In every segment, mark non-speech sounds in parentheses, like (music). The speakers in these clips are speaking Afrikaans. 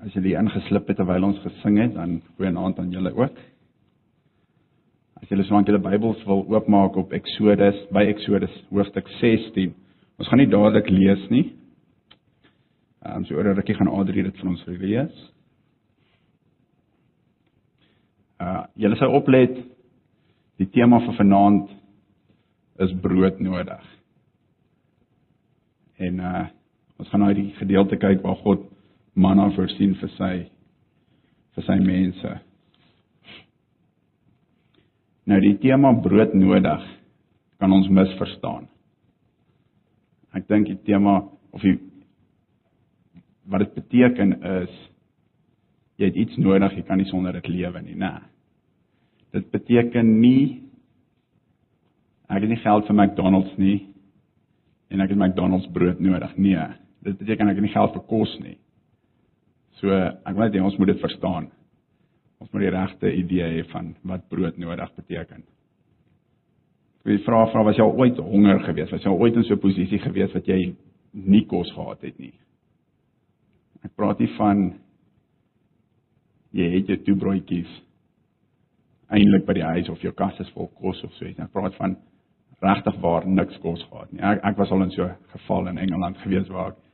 As die ingeslip het terwyl ons gesing het, dan goeienaand aan julle ook. As julle solank julle Bybels wil oopmaak op Eksodus, by Eksodus hoofstuk 16. Ons gaan nie dadelik lees nie. Ehm um, so oor 'n rukkie gaan Adri dit vir ons lees. Uh julle sou oplet die tema vir vanaand is brood nodig. En uh ons gaan nou die gedeelte kyk waar God manna voorsien vir sy vir sy mense. Nou die tema brood nodig kan ons misverstaan. Ek dink die tema of die wat dit beteken is jy het iets nodig, jy kan nie sonder dit lewe nie, né? Dit beteken nie ek het nie geld vir McDonald's nie en ek het McDonald's brood nodig nie. Dit beteken ek het nie geld vir kos nie. So ek wil net hê ons moet dit verstaan. Ons moet die regte idee hê van wat brood nodig beteken. Ek wil vra vra was jy ooit honger gewees? Was jy ooit in so 'n posisie gewees wat jy nie kos gehad het nie? Ek praat nie van jy het jou twee broodjies eintlik by die huis of jou kas is vol kos of so iets. Ek praat van regtig waar niks kos gehad nie. Ek ek was al in so 'n geval in Engeland gewees waar ek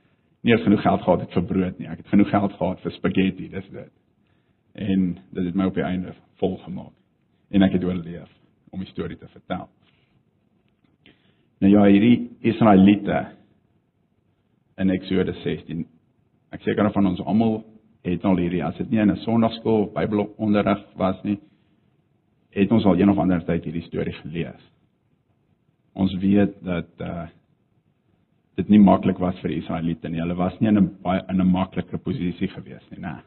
nie eens genoeg geld gehad het vir brood nie. Ek het genoeg geld gehad vir spaghetti, dis dit. En dit het my op die einde vol gemaak. En ek het oorleef om die storie te vertel. Nou ja, hierdie Israeliete in Eksodus 16. Ek seker van ons almal het al hierdie as dit nie in 'n Sondagskool Bybelonderrig was nie, het ons al een of ander tyd hierdie storie gelees. Ons weet dat uh dit nie maklik was vir die Israeliete nie. Hulle was nie in 'n baie in 'n maklike posisie gewees nie, né?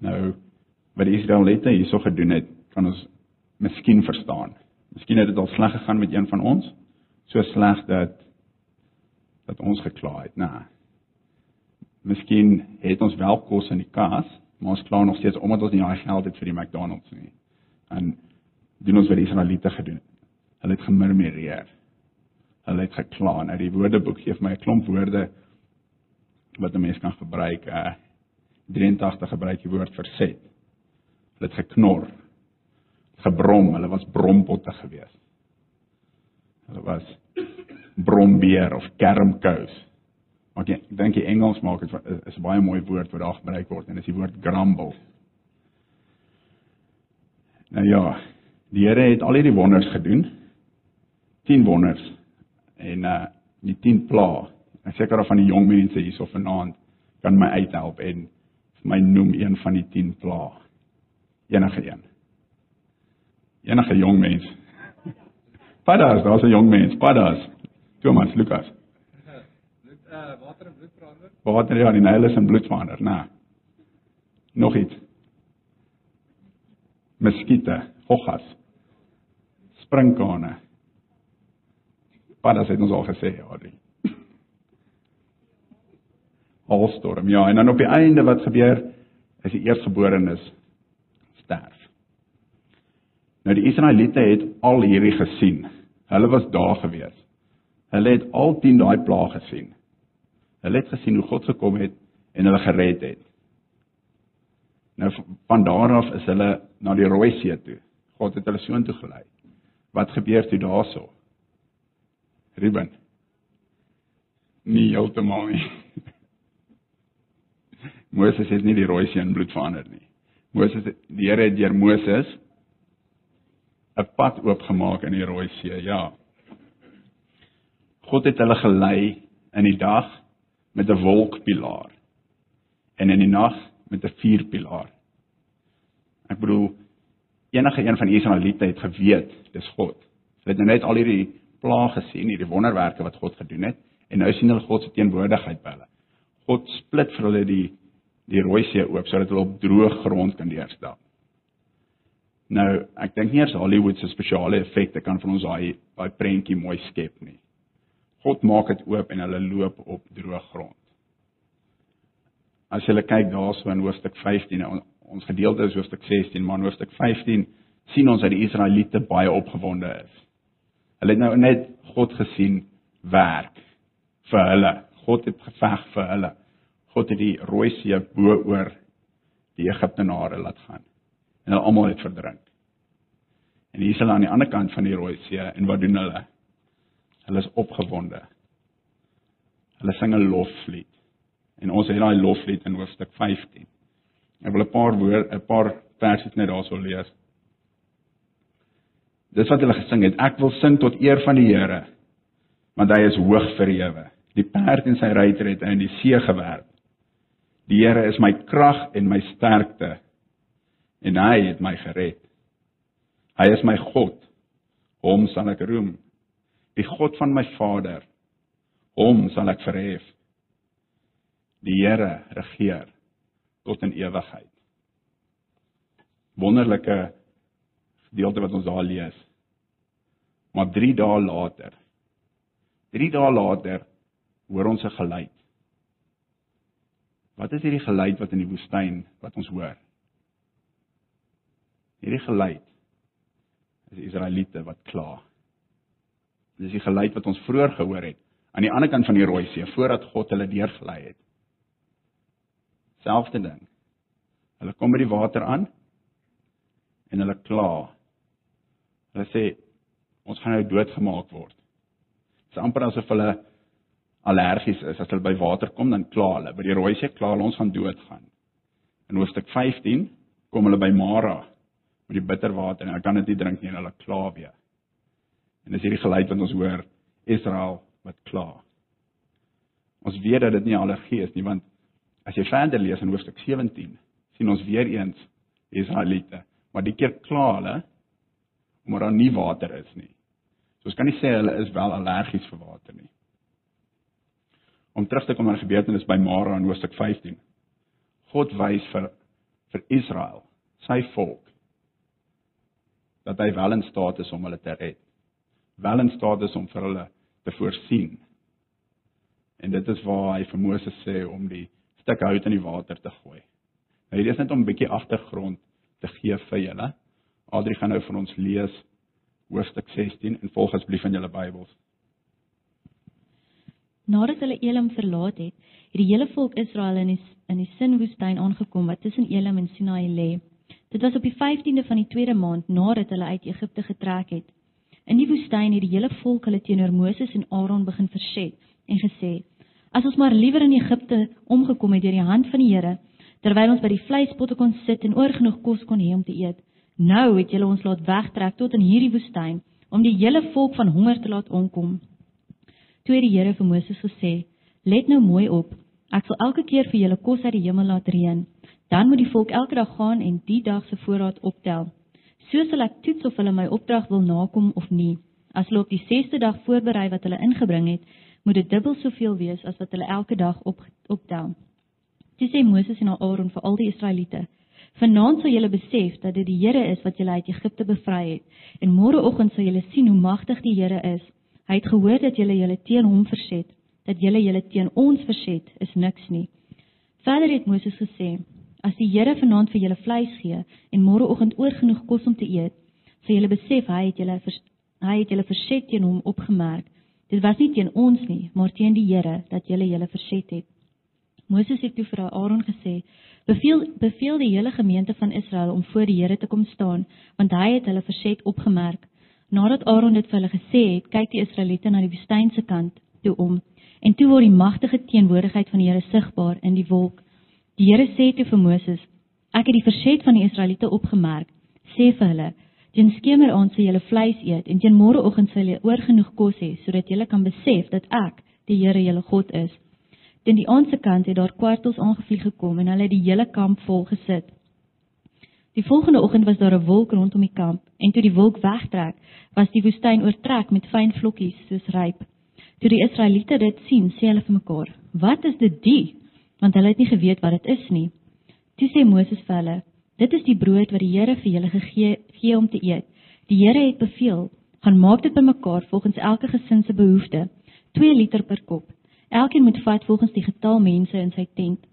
Nou wat die Israeliete hierso gedoen het, kan ons miskien verstaan. Miskien het dit al sleg gegaan met een van ons, so sleg dat dat ons gekla het, né? Miskien het ons wel kos in die kas, maar ons kla nog steeds omdat ons nie daai geld het vir die McDonald's nie. En doen ons wat die Israeliete gedoen het. Hulle het gemurmureer hulle het gekla. Nou die woordeboek gee my 'n klomp woorde wat 'n mens kan gebruik. Uh 83 gebruik die woord verset. Hulle het geknor. Gebrom, hulle was brompotte gewees. Hulle was brombeer of kermkous. Maar ek dink die Engels maak dit is 'n baie mooi woord wat daar gebruik word en dit is die woord grumble. Nou ja, die Here het al hierdie wonders gedoen. 10 wonders en uh die 10 pla. Ek seker of van die jong mense hierso vanaand kan my uithelp en my noem een van die 10 pla. Enige een. Enige jong mens. Padas, daar's 'n jong mens. Padas. Thomas Lukas. Bloed uh water en bloed verander. Water ja, die Nyl is in bloed verander, né? Nog iets. Muskiete, hoggas. Springkane. Paddas het ons al gesê, Adri. Alstorm. Ja, en dan op die einde wat gebeur is die eerstgeborenes sterf. Nou die Israeliete het al hierdie gesien. Hulle was daar gewees. Hulle het al 10 daai plaag gesien. Hulle het gesien hoe God gekom het en hulle gered het. Nou van daar af is hulle na die Rooi See toe. God het hulle soontoe gelei. Wat gebeur toe daarso? Ruben. Nie heeltemal nie. (laughs) Moses het nie die rooi see in bloed verander nie. Moses die Here het deur Moses 'n pad oopgemaak in die rooi see. Ja. God het hulle gelei in die dag met 'n wolkpilaar en in die nag met 'n vuurpilaar. Ek bedoel enige een van die Israeliete het geweet dis God. Hulle het nou net al hierdie plaag gesien, hierdie wonderwerke wat God gedoen het en nou sien hulle God se teenwoordigheid by hulle. God split vir hulle die die Rooi See oop sodat hulle op droë grond kan deurstap. Nou, ek dink nie eers Hollywood se spesiale effekte kan van ons daai daai prentjie mooi skep nie. God maak dit oop en hulle loop op droë grond. As jy kyk daarso in hoofstuk 15, ons gedeelte is hoofstuk 16, maar in hoofstuk 15 sien ons dat die Israeliete baie opgewonde is. Hulle het nou net God gesien werk vir hulle. God het geveg vir hulle. God het die Rooi See bo oor die Egiptenare laat gaan. En hulle almal het verdrink. En hier is hulle aan die ander kant van die Rooi See en wat doen hulle? Hulle is opgewonde. Hulle sing 'n loflied. En ons het daai loflied in hoofstuk 15. Ek wil 'n paar woord 'n paar versies net daarso lees. Dis wat hulle gesing het. Ek wil sing tot eer van die Here, want hy is hoog verhewe. Die perd en sy ruiter het in die see gewerp. Die Here is my krag en my sterkte en hy het my gered. Hy is my God. Hom sal ek roem. Die God van my Vader. Hom sal ek verhef. Die Here regeer tot in ewigheid. Wonderlike gedeelte wat ons daar lees. Maar 3 dae later 3 dae later hoor ons 'n geluid. Wat is hierdie geluid wat in die woestyn wat ons hoor? Hierdie geluid is die Israeliete wat kla. Dis die geluid wat ons vroeër gehoor het aan die ander kant van die Rooi See voordat God hulle deurgelei het. Selfde ding. Hulle kom by die water aan en hulle kla. Hulle sê ons gaan nou doodgemaak word. Dit is amper asof hulle allergies is as hulle by water kom dan kla hulle. By die Rooi See kla hulle ons gaan doodgaan. In hoofstuk 15 kom hulle by Mara met die bitterwater en hulle kan dit nie drink nie en hulle kla weer. En dis hierdie geluid wat ons hoor Israel wat kla. Ons weet dat dit nie allergie is nie want as jy verder lees in hoofstuk 17 sien ons weer eens Israeliete maar die keer kla hulle omdat daar nie water is nie. So ons kan nie sê hulle is wel allergies vir water nie. Om terug te kom aan gebeurtenis by Mara in hoofstuk 15. God wys vir vir Israel, sy volk, dat hy wel in staat is om hulle te red. Wel in staat is om vir hulle te voorsien. En dit is waar hy vir Moses sê om die stuk hout in die water te gooi. Nou hier is net om 'n bietjie agtergrond te gee vir julle. Adri gaan nou vir ons lees hoofstuk 16 en volg asseblief in julle Bybels. Nadat hulle Elim verlaat het, het die hele volk Israel in die in die Sinwoestyn aangekom wat tussen Elim en Sinaai lê. Dit was op die 15de van die tweede maand nadat hulle uit Egipte getrek het. In die woestyn het die hele volk hulle teenoor Moses en Aaron begin verset en gesê: "As ons maar liewer in Egipte omgekom het deur die hand van die Here, terwyl ons by die vleispotte kon sit en oorgenoeg kos kon hê om te eet. Nou het julle ons laat wegtrek tot in hierdie woestyn om die hele volk van honger te laat omkom." Toe het die Here vir Moses gesê: "Let nou mooi op. Ek sal elke keer vir julle kos uit die hemel laat reën. Dan moet die volk elke dag gaan en die dag se voorraad optel. So sal ek toets of hulle my opdrag wil nakom of nie. As hulle op die 6ste dag voorberei wat hulle ingebring het, moet dit dubbel soveel wees as wat hulle elke dag op optel." Toe sê Moses en Aaron vir al die Israeliete: "Vanaand sal julle besef dat dit die Here is wat julle uit Egipte bevry het, en môreoggend sal julle sien hoe magtig die Here is. Hy het gehoor dat julle julle teen hom verset, dat julle julle teen ons verset is niks nie." Verder het Moses gesê: "As die Here vanaand vir julle vleis gee en môreoggend oorgenoeg kos om te eet, sal julle besef hy het julle hy het julle verset teen hom opgemerk. Dit was nie teen ons nie, maar teen die Here dat julle julle verset het." Moses het toe vir Aaron gesê: "Beveel beveel die hele gemeente van Israel om voor die Here te kom staan, want hy het hulle verset opgemerk." Nadat Aaron dit vir hulle gesê het, kyk die Israeliete na die woestynse kant toe om, en toe word die magtige teenwoordigheid van die Here sigbaar in die wolk. Die Here sê toe vir Moses: "Ek het die verset van die Israeliete opgemerk. Sê vir hulle: Teen skemeraand sal julle vleis eet en teen môreoggend sal julle oorgenoeg kos hê sodat julle kan besef dat ek, die Here, julle God is." Teen die aandse kant het daar kwartels aangevlieg gekom en hulle het die hele kamp vol gesit. Die volgende oggend was daar 'n wolk rondom die kamp en toe die wolk wegtrek, was die woestyn oortrek met fyn vlokkies soos ryp. Toe die Israeliete dit sien, sê hulle vir mekaar: "Wat is dit die?" Want hulle het nie geweet wat dit is nie. Toe sê Moses vir hulle: "Dit is die brood wat die Here vir julle gegee gee om te eet. Die Here het beveel: gaan maak dit bymekaar volgens elke gesin se behoefte, 2 liter per kop." Elkeen moet vat volgens die getal mense in sy tent.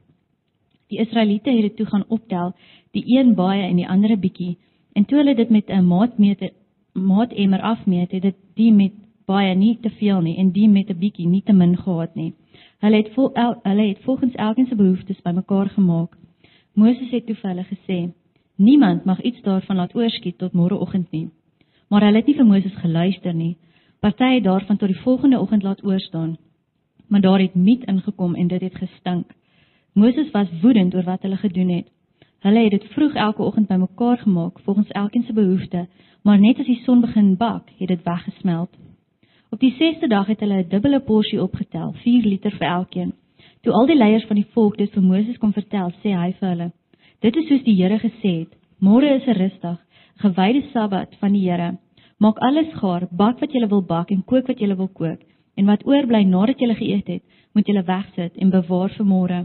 Die Israeliete het dit toe gaan optel, die een baie en die ander bietjie, en toe hulle dit met 'n maatmeter maatemmer afmeet, het dit die met baie nie te veel nie en die met 'n bietjie nie te min gehad nie. Hulle het vol, el, hulle het volgens elkeen se behoeftes bymekaar gemaak. Moses het toe vir hulle gesê: "Niemand mag iets daarvan laat oorskiet tot môreoggend nie." Maar hulle het nie vir Moses geluister nie. Party het daarvan tot die volgende oggend laat oorstaan. Maar daar het miet ingekom en dit het gestink. Moses was woedend oor wat hulle gedoen het. Hulle het dit vroeg elke oggend bymekaar gemaak volgens elkeen se behoefte, maar net as die son begin bak, het dit weggesmeld. Op die 6ste dag het hulle 'n dubbele porsie opgetel, 4 liter vir elkeen. Toe al die leiers van die volk dit vir Moses kom vertel, sê hy vir hulle: "Dit is soos die Here gesê het: Môre is 'n rustig, gewyde Sabbat van die Here. Maak alles gaar, bak wat jy wil bak en kook wat jy wil kook, en wat oorbly nadat jy geëet het, moet jy wegsit en bewaar vir môre."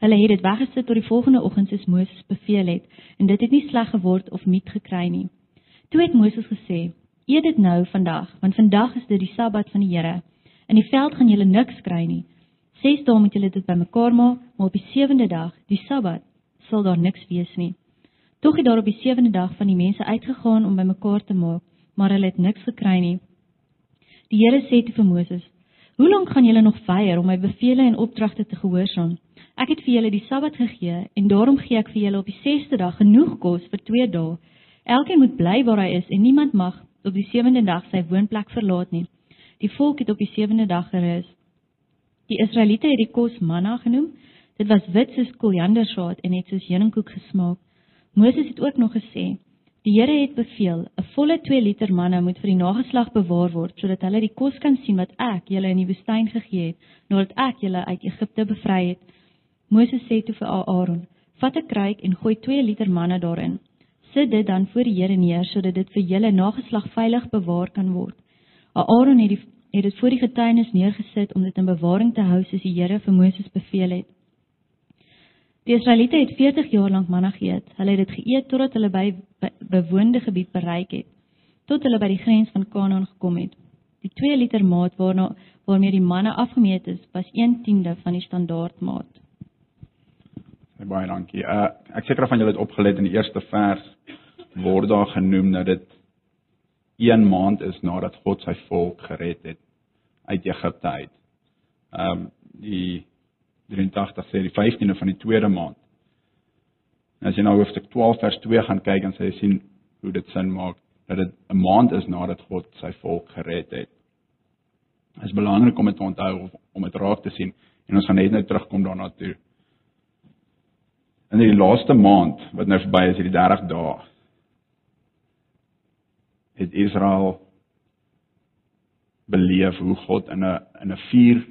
Hulle het dit weggesit tot die volgende oggend soos Moses beveel het, en dit het nie sleg geword of miet gekry nie. Toe het Moses gesê: "Eet dit nou vandag, want vandag is dit die Sabbat van die Here. In die veld gaan julle niks kry nie. Ses dae moet julle dit bymekaar maak, maar op die sewende dag, die Sabbat, sal daar niks wees nie." Tog het daar op die sewende dag van die mense uitgegaan om bymekaar te maak, maar hulle het niks gekry nie. Die Here sê te vir Moses: "Hoe lank gaan julle nog weier om my beveel en opdragte te gehoorsaam?" Ek het vir julle die Sabbat gegee en daarom gee ek vir julle op die 6ste dag genoeg kos vir 2 dae. Elkeen moet bly waar hy is en niemand mag op die 7de dag sy woonplek verlaat nie. Die volk het op die 7de dag gerus. Die Israeliete het die kos manna genoem. Dit was wit soos koriandersaad en het soos heuningkoek gesmaak. Moses het ook nog gesê: Die Here het beveel, 'n volle 2 liter manna moet vir die nageslag bewaar word sodat hulle die kos kan sien wat ek julle in die woestyn gegee het nadat ek julle uit Egipte bevry het. Moses sê toe vir Aaron: "Vat 'n kruik en gooi 2 liter manna daarin. Sit dit dan voor die Here neer sodat dit vir julle nageslag veilig bewaar kan word." Aaron het die het dit voor die getuienis neergesit om dit in bewaring te hou soos die Here vir Moses beveel het. Die Israeliete het 40 jaar lank manna geëet. Hulle het dit geëet totdat hulle by bewoonde gebied bereik het, tot hulle by die grens van Kanaan gekom het. Die 2 liter maat waarna waarmee die manna afgemeet is, was 1/10de van die standaardmaat. Baie dankie. Uh ek seker van julle het opgelet in die eerste vers word daar genoem dat dit 1 maand is nadat God sy volk gered het uit Egipte uit. Um die 83 sê die 15de van die tweede maand. En as jy nou hoofstuk 12 vers 2 gaan kyk en jy sien hoe dit sin maak dat dit 'n maand is nadat God sy volk gered het. Dit is belangrik om dit te onthou om dit raak te sien en ons gaan net nou terugkom daarna toe in die laaste maand wat nou verby is, hierdie 30 dae, het Israel beleef hoe God in 'n in 'n vuur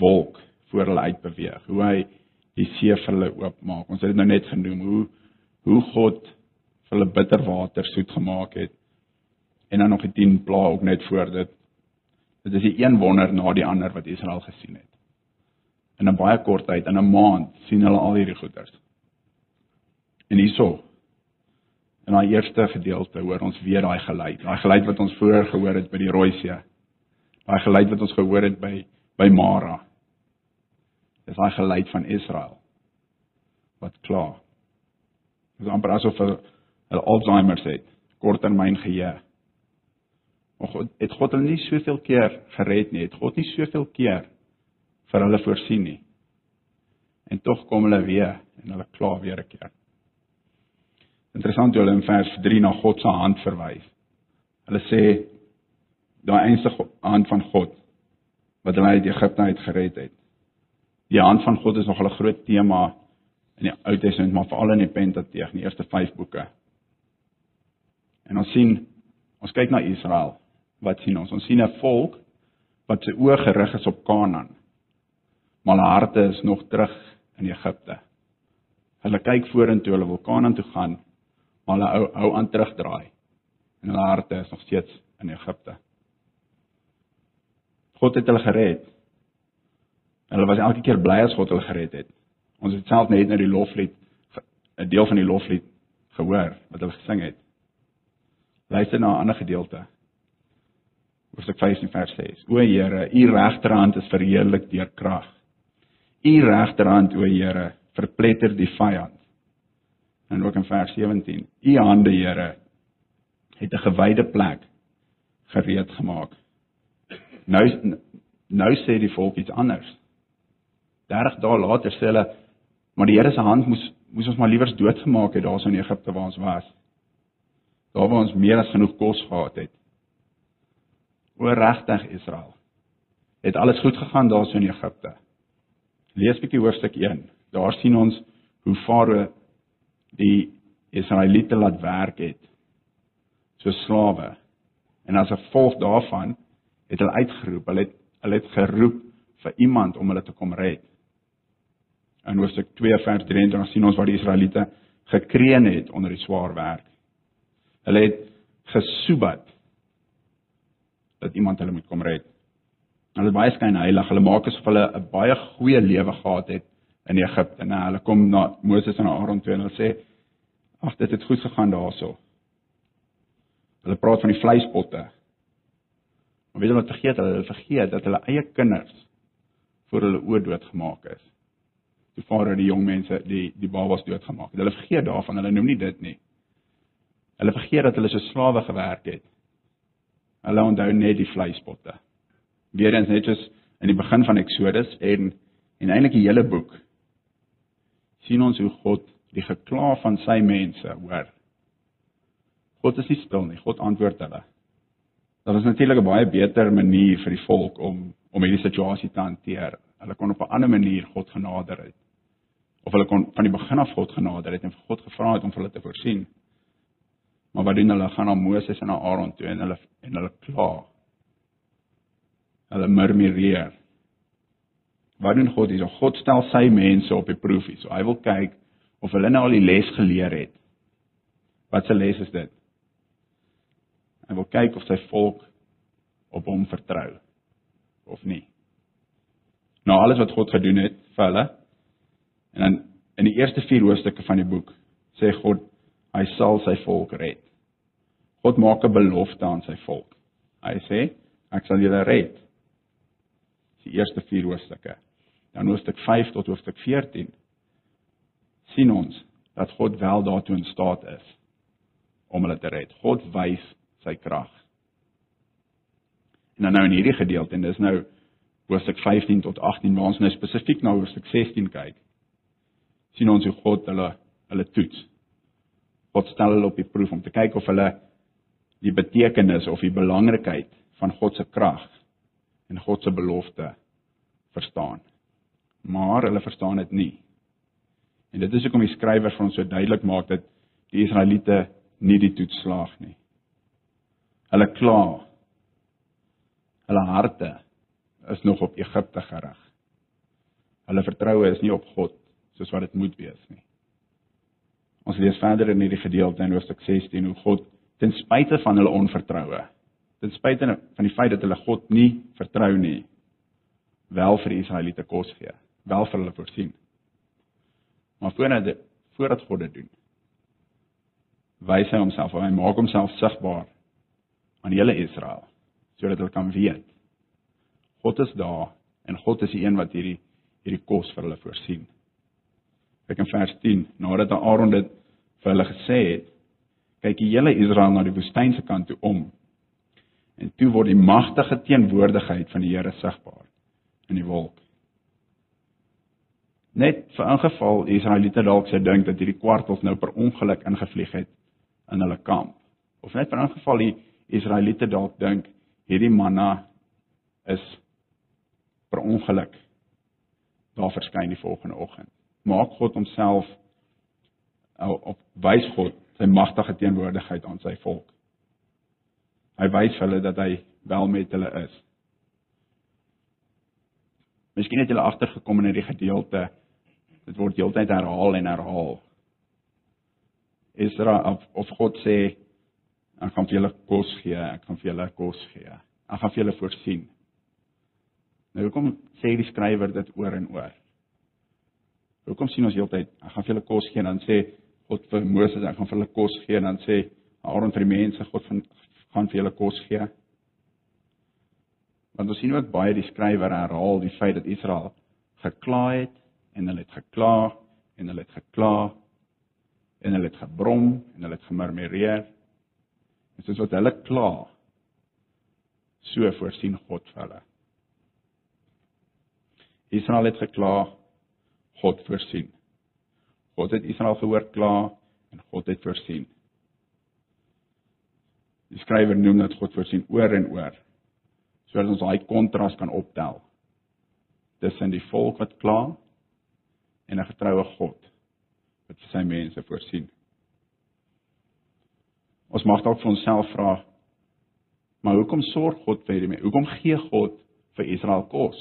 wolk voor hulle uitbeweeg. Hoe hy die see vir hulle oopmaak. Ons het dit nou net genoem hoe hoe God vir hulle bitter water soet gemaak het. En dan nog die 10 plaae ook net voor dit. Dit is die een wonder na die ander wat Israel gesien het in 'n baie kort tyd, in 'n maand, sien hulle al hierdie goeders. En hierso in daai eerste gedeelte hoor ons weer daai geluid, daai geluid wat ons vroeër gehoor het by die Rooi See. Daai geluid wat ons gehoor het by by Mara. Dis daai geluid van Israel wat klaar. Dis amper asof hulle Alzheimer het, korttermyn geheue. Maar God het God hulle nie soveel keer gered nie. Het God nie soveel keer vir hulle voorsien nie. En tog kom hulle weer en hulle kla weer 'n keer. Interessant hoe hulle in vers 3 na God se hand verwys. Hulle sê daai enige hand van God wat hulle uit Egipte uit gered het. Die hand van God is nog 'n groot tema in die Ou Testament, maar veral in die Pentateeg, die eerste 5 boeke. En ons sien ons kyk na Israel. Wat sien ons? Ons sien 'n volk wat se oë gerig is op Kanaan maar hulle harte is nog terug in Egipte. Hulle kyk vorentoe, hulle wil Kanaan toe gaan, maar hulle hou, hou aan terugdraai. En hulle harte is nog steeds in Egipte. God het hulle gered. Hulle was elke keer bly as God hulle gered het. Ons het self net nou die loflied 'n deel van die loflied gehoor wat hulle gesing het. Luister na 'n ander gedeelte. Hoofstuk 15 vers 6. O Here, u regterhand is verheerlik deur krag. U regterhand o Here verpletter die vyand. En ook in vers 17. U hande Here het 'n gewyde plek gereed gemaak. Nou nou sê die volk iets anders. 30 dae later sê hulle maar die Here se hand moes moes ons maar liewers doodgemaak het daarso in Egipte waar ons was. Daar waar ons meer as genoeg kos gehad het. O regtig Israel. Het alles goed gegaan daarso in Egipte? Lees bietjie hoofstuk 1. Daar sien ons hoe Farao die Israeliete laat werk het so slawe. En as 'n gevolg daarvan het hulle uitgeroep, hulle het hulle het geroep vir iemand om hulle te kom red. In Hoofstuk 2 vers 23 sien ons waar die Israeliete gekreun het onder die swaar werk. Hulle het gesoebat dat iemand hulle moet kom red. Hulle is baie skyn heilig. Hulle maak asof hulle 'n baie goeie lewe gehad het in Egipte. Nou hulle kom na Moses en Aaron toe en hulle sê: "Ag, dit het goed gegaan daarso." Hulle praat van die vleispotte. Maar weet jy wat vergeet hulle? Hulle vergeet dat hulle eie kinders voor hulle oë doodgemaak is. Die vader die jong mense, die die babas doodgemaak het. Hulle vergeet daarvan. Hulle noem nie dit nie. Hulle vergeet dat hulle so slawe gewerk het. Hulle onthou net die vleispotte. Weerens net soos in die begin van Eksodus en en eintlik die hele boek sien ons hoe God die gekla van sy mense hoor. God is nie stil nie. God antwoord hulle. Daar is natuurlik 'n baie beter manier vir die volk om om hierdie situasie te hanteer. Hulle kon op 'n ander manier God genader het. Of hulle kon van die begin af God genader het en vir God gevra het om hulle te voorsien. Maar wat doen hulle? Gaan na Moses en na Aaron toe en hulle en hulle kla. Hulle murmureer. Wat doen God hier? God stel sy mense op die proef hier. So hy wil kyk of hulle nou al die les geleer het. Wat se les is dit? Hy wil kyk of sy volk op hom vertrou of nie. Nou alles wat God gedoen het vir hulle. En dan in die eerste 4 hoofstukke van die boek sê God hy sal sy volk red. God maak 'n belofte aan sy volk. Hy sê ek sal julle red. Die eerste 4 hoofstukke dan hoofstuk 5 tot hoofstuk 14 sien ons dat God wel daartoe in staat is om hulle te red. God wys sy krag. En dan nou in hierdie gedeelte en dis nou hoofstuk 15 tot 18 waar ons nou spesifiek na hoofstuk 16 kyk. Sien ons hoe God hulle hulle toets. God stel hulle op die proef om te kyk of hulle die betekenis of die belangrikheid van God se krag en God se belofte verstaan maar hulle verstaan dit nie. En dit is hoekom die skrywer vir ons so duidelik maak dat die Israeliete nie die toets slaag nie. Hulle kla. Hulle harte is nog op Egipte gerig. Hulle vertroue is nie op God soos wat dit moet wees nie. Ons lees verder in hierdie gedeelte in Hoofstuk 16 hoe God ten spyte van hulle onvertroue, ten spyte van die feit dat hulle God nie vertrou nie, wel vir die Israeliete kos gee wel vir hulle voorsien. Maar voordat dit voordat God dit doen, wys hy homself, hy maak homself sigbaar aan hele Israel sodat hulle kan weet God is daar en God is die een wat hierdie hierdie kos vir hulle voorsien. Kyk in vers 10, nadat Aaron dit vir hulle gesê het, kyk die hele Israel na die woestynse kant toe om. En toe word die magtige teenwoordigheid van die Here sigbaar in die wolk. Net vir ingeval Israeliete dalk sou dink dat hierdie kwartels nou per ongeluk ingevlieg het in hulle kamp. Of net vir ingeval die Israeliete dalk dink hierdie manna is per ongeluk daar verskyn die volgende oggend. Maak God homself op wys God sy magtige teenwoordigheid aan sy volk. Hy wys hulle dat hy wel met hulle is. Miskien het julle agtergekom in hierdie gedeelte Dit word heeltyd herhaal en herhaal. Esra of, of God sê ek gaan vir julle kos gee, ek gaan vir julle kos gee. Ek gaan vir julle voorsien. Nou hoekom sê die skrywer dit oor en oor? Hoekom sien ons heeltyd ek gaan vir julle kos gee en dan sê God vir Moses ek gaan vir hulle kos gee en dan sê Aaron vir die mense God van gaan vir julle kos gee? Want ons sien ook baie die skrywer herhaal die feit dat Israel gekla het en hulle het gekla en hulle het gekla en hulle het gebrom en hulle het gemurmureer. En soos wat hulle kla, so voorsien God vir hulle. Israel het gekla, God voorsien. God het Israel gehoor kla en God het voorsien. Die skrywer noem dit God voorsien oor en oor sodat ons daai kontras kan optel tussen die volk wat kla en 'n getroue God wat vir sy mense voorsien. Ons mag dalk vir onsself vra, maar hoekom sorg God vir hierdie mense? Hoekom gee God vir Israel kos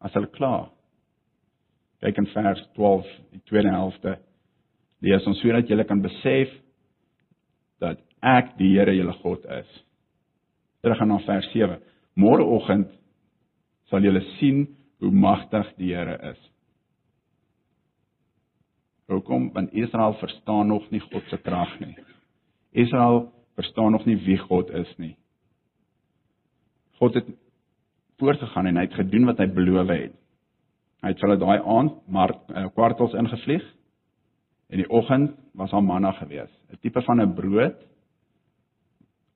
as hulle kla? Kyk in vers 12, die tweede helfte. Lees ons sodat julle kan besef dat ek die Here julle God is. Terug gaan na vers 7. Môreoggend sal julle sien hoe magtig die Here is. Hoekom? Want Israel verstaan nog nie God se krag nie. Israel verstaan nog nie wie God is nie. God het voortgegaan en hy het gedoen wat hy beloof het. Hy het hulle daai aand maar uh, kwartels ingevlieg. In die oggend was daar manna gewees, 'n tipe van 'n brood.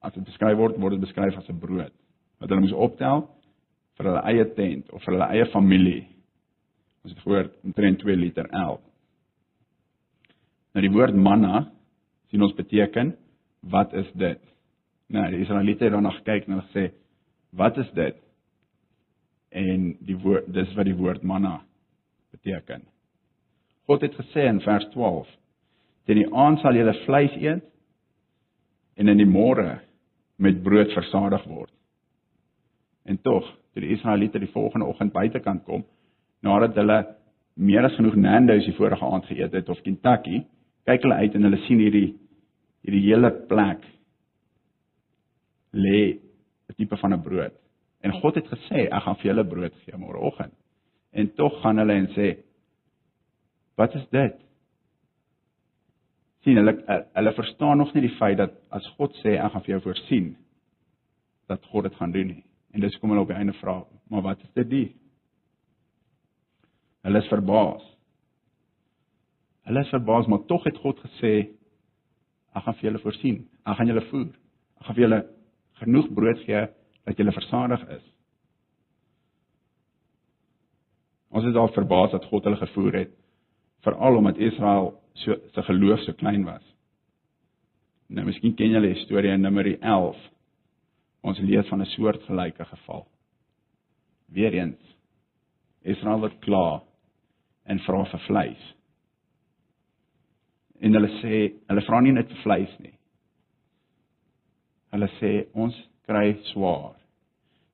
As dit beskryf word, word dit beskryf as 'n brood wat hulle moes optel vir hulle eie tent of vir hulle eie familie. Ons het gehoor omtrent 2 liter elk. Nou die woord manna sien ons beteken wat is dit? Nou die Israeliete het daarna gekyk en hulle gesê wat is dit? En die woord dis wat die woord manna beteken. God het gesê in vers 12: "Teen die aand sal julle vleis eet en in die môre met brood versadig word." En tog, toe die Israeliete die volgende oggend buitekant kom, nadat hulle meer as genoeg Nando's die vorige aand geëet het of Kentucky, kyk hulle uit en hulle sien hierdie hierdie hele plek lê 'n tipe van 'n brood. En God het gesê, ek gaan vir julle brood gee môreoggend. En tog gaan hulle en sê, wat is dit? sien hulle hulle verstaan nog nie die feit dat as God sê ek gaan vir jou voorsien dat God dit gaan doen nie. En dis kom hulle op die einde vra, maar wat is dit die? Hulle is verbaas. Hulle is verbaas, maar tog het God gesê ek gaan vir julle voorsien. Ek gaan julle voer. Ek gaan vir julle genoeg brood gee dat julle versadig is. Ons is al verbaas dat God hulle gevoer het, veral omdat Israel so se geloof so klein was. Nou miskien ken julle die storie in Numeri 11. Ons lees van 'n soortgelyke geval. Weereens Israel wat kla en vra vir vleis. En hulle sê, hulle vra nie net vir vleis nie. Hulle sê ons kry swaar.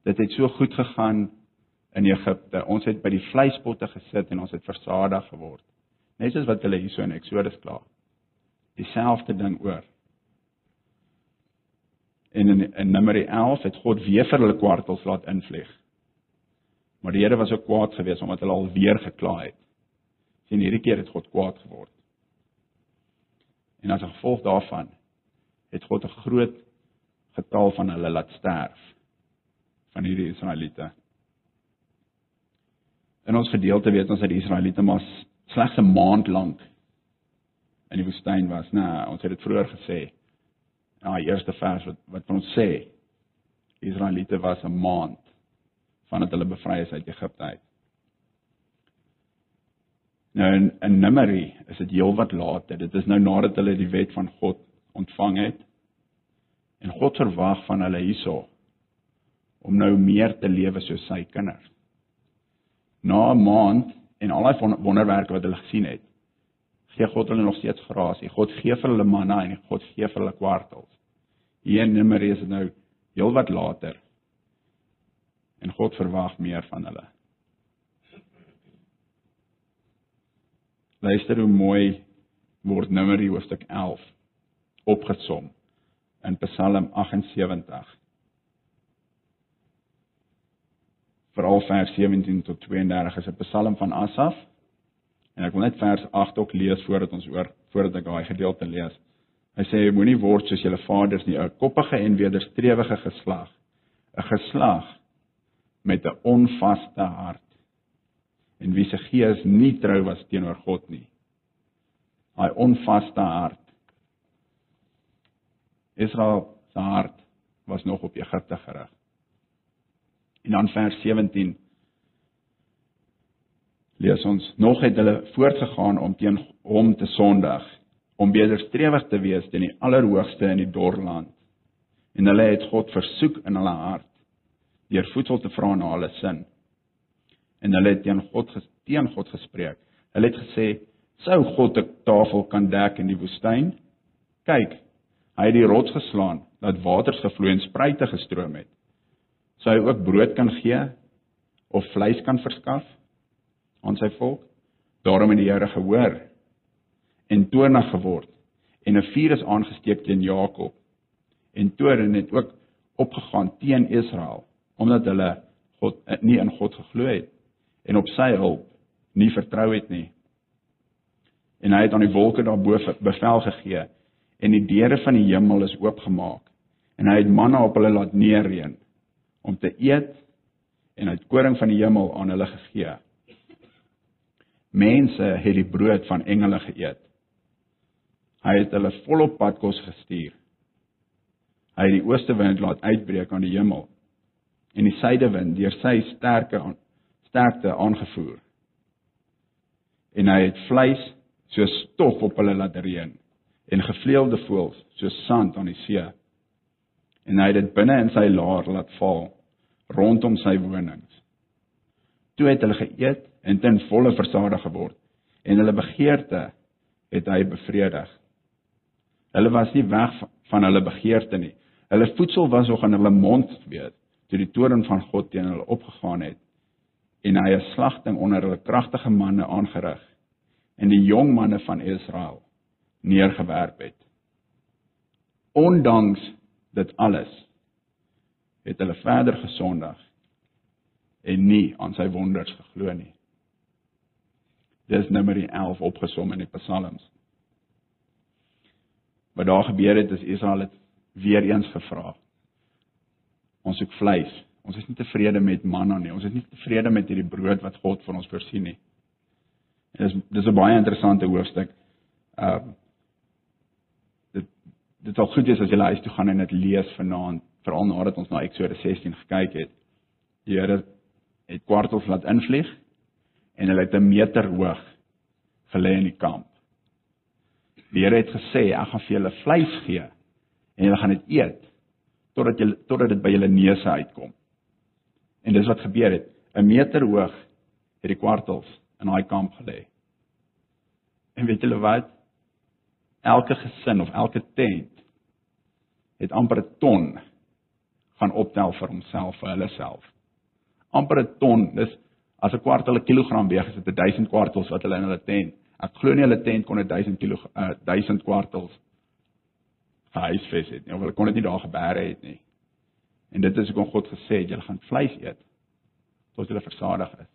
Dit het so goed gegaan in Egipte. Ons het by die vleispotte gesit en ons het versadig geword. Net soos wat hulle hierso in Eksodus kla. Dieselfde ding oor. En in in Numeri 11 het God weer vir hulle kwartels laat invlieg. Maar die Here was ook kwaad geweest omdat hulle al weer gekla het. Sien hierdie keer het God kwaad geword. En as gevolg daarvan het God 'n groot getal van hulle laat sterf van hierdie Israeliete. In ons gedeelte weet ons dat die Israeliete maar slegs 'n maand lank in die woestyn was. Nou, ons het dit vroeër gesê. Ja, die eerste vers wat wat ons sê, die Israeliete was 'n maand vandat hulle bevry is uit Egipte uit. Nou in, in Numeri is dit heelwat later. Dit is nou nadat hulle die wet van God ontvang het. En God verwag van hulle hierso om nou meer te lewe soos sy kinders. Na 'n maand en al daai wonderwerke wat hulle gesien het, gee God hulle nog steeds grasie. God gee vir hulle manna en God gee vir hulle kwartels. Hier in Numeri is dit nou heelwat later. En God verwag meer van hulle. Luister hoe mooi word Numeri hoofstuk 11 opgesom in Psalm 78. Veral vers 17 tot 32 is 'n Psalm van Asaf. En ek wil net vers 8 ook lees voordat ons oor voordat ek daai gedeelte lees. Hy sê moenie word soos julle vaders nie, 'n koppige en wederstrewige geslag, 'n geslag met 'n onvaste hart en wie se gees nie trou was teenoor God nie. Daai onvaste hart Israel se hart was nog op Egipte gerig. En dan vers 17 lees ons nog het hulle voortgegaan om teen hom te sondig om wederstrewig te wees teen die allerhoogste in die dorland. En hulle het God versoek in hulle hart deur voedsel te vra na hulle sin. En hulle het teen God teen God gespreek. Hulle het gesê sou God 'n tafel kan dek in die woestyn? Kyk hy het die rots geslaan dat waters gevloei en spruite gestroom het sou hy ook brood kan gee of vleis kan verskaf aan sy volk. Daarom het die Here gehoor en toornig geword en 'n vuur is aangesteek teen Jakob. En toorn het ook opgegaan teen Israel omdat hulle God eh, nie in God geglo het en op sy hulp nie vertrou het nie. En hy het aan die wolke daarbo bevel gegee en die deure van die hemel is oopgemaak en hy het manna op hulle laat neerreën om te eet en uit koring van die hemel aan hulle gegee. Mense het die brood van engele geëet. Hy het hulle volop padkos gestuur. Hy het die ooste wind laat uitbreek aan die hemel en die suidewind deur sy sterke sterkte aangevoer. En hy het vleis soos stof op hulle laat reën en gevleelde voëls soos sand aan die see. En hy het dit binne in sy laar laat val rondom sy wonings. Toe het hulle geëet en ten volle versadig geword en hulle begeerte het hy bevredig. Hulle was nie weg van hulle begeerte nie. Hulle voedsel was nog in hulle mond weet toe die toorn van God teen hulle opgegaan het en hy 'n slagting onder hulle kragtige manne aangerig en die jong manne van Israel neergewerp het. Ondanks dit alles het hulle verder gesondig en nie aan sy wonders geglo nie. Dis Numeri 11 opgesom in die Psalms. Wat daar gebeur het is Israel het weer eens gevra. Ons soek vleis. Ons is nie tevrede met manna nie. Ons is nie tevrede met hierdie brood wat God vir ons voorsien nie. En dis dis 'n baie interessante hoofstuk. Ehm uh, dit sal goed wees as jy huis toe gaan en dit lees vanaand, veral nadat ons na Eksodus 16 gekyk het. Die Here het kwartels laat invlieg en hulle het 'n meter hoog gelê in die kamp. Die Here het gesê, ek gaan vir julle vleis gee en julle gaan dit eet totdat julle totdat dit by julle neuse uitkom. En dis wat gebeur het. 'n Meter hoog het die kwartels in daai kamp gelê. En weet julle wat? Elke gesin of elke tent het amper 'n ton gaan optel vir homself vir hulle self. amper 'n ton. Dis as 'n kwartel 'n kilogram weeg, is dit 1000 kwartels wat hulle in hulle tent. Ek glo nie hulle tent kon 1000 kg uh, 1000 kwartels huisves het nie, of hulle kon dit nie daar gebeere het nie. En dit is hoekom God gesê het, julle gaan vleis eet tot julle versadig is.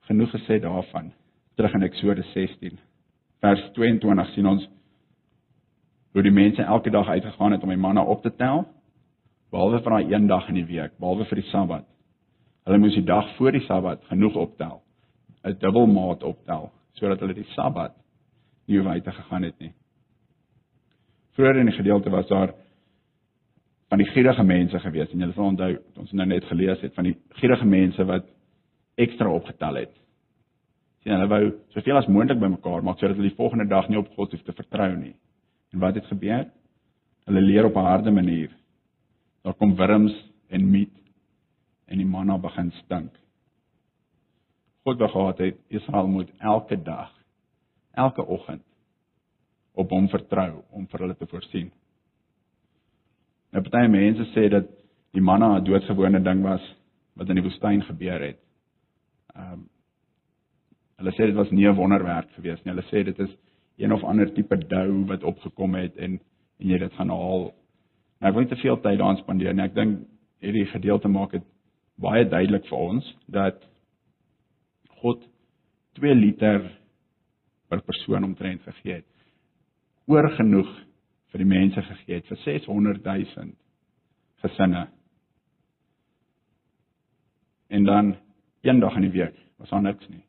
Genoeg gesê daarvan. Terug in Eksodus 16 vers 22 sien ons hoe die mense elke dag uitgegaan het om die manna op te tel behalwe vir daai een dag in die week, behalwe vir die Sabbat. Hulle moes die dag voor die Sabbat genoeg optel, 'n dubbelmaat optel, sodat hulle die Sabbat nie wyte gegaan het nie. Vroeger in die gedeelte was daar van die gierige mense gewees en julle sal onthou ons nou net gelees het van die gierige mense wat ekstra opgetel het. Sien hulle wou soveel as moontlik bymekaar maak sodat hulle die volgende dag nie op God hoef te vertrou nie. En wat het gebeur? Hulle leer op 'n harde manier daar kom wurms en miet en die manna begin stink. God wou gehad het Israel moet elke dag elke oggend op hom vertrou om vir hulle te voorsien. Nou party mense sê dat die manna 'n doodgewone ding was wat in die woestyn gebeur het. Ehm um, hulle sê dit was nie 'n wonderwerk gewees nie. Hulle sê dit is een of ander tipe dou wat opgekom het en en jy dit gaan haal Nou ek wil nie te veel tyd daaraan spandeer nie. Ek dink hierdie gedeelte maak dit baie duidelik vir ons dat God 2 liter per persoon omtrent gegee het. Oor genoeg vir die mense gegee het vir 600 000 gesinne. En dan een dag in die week was daar niks nie.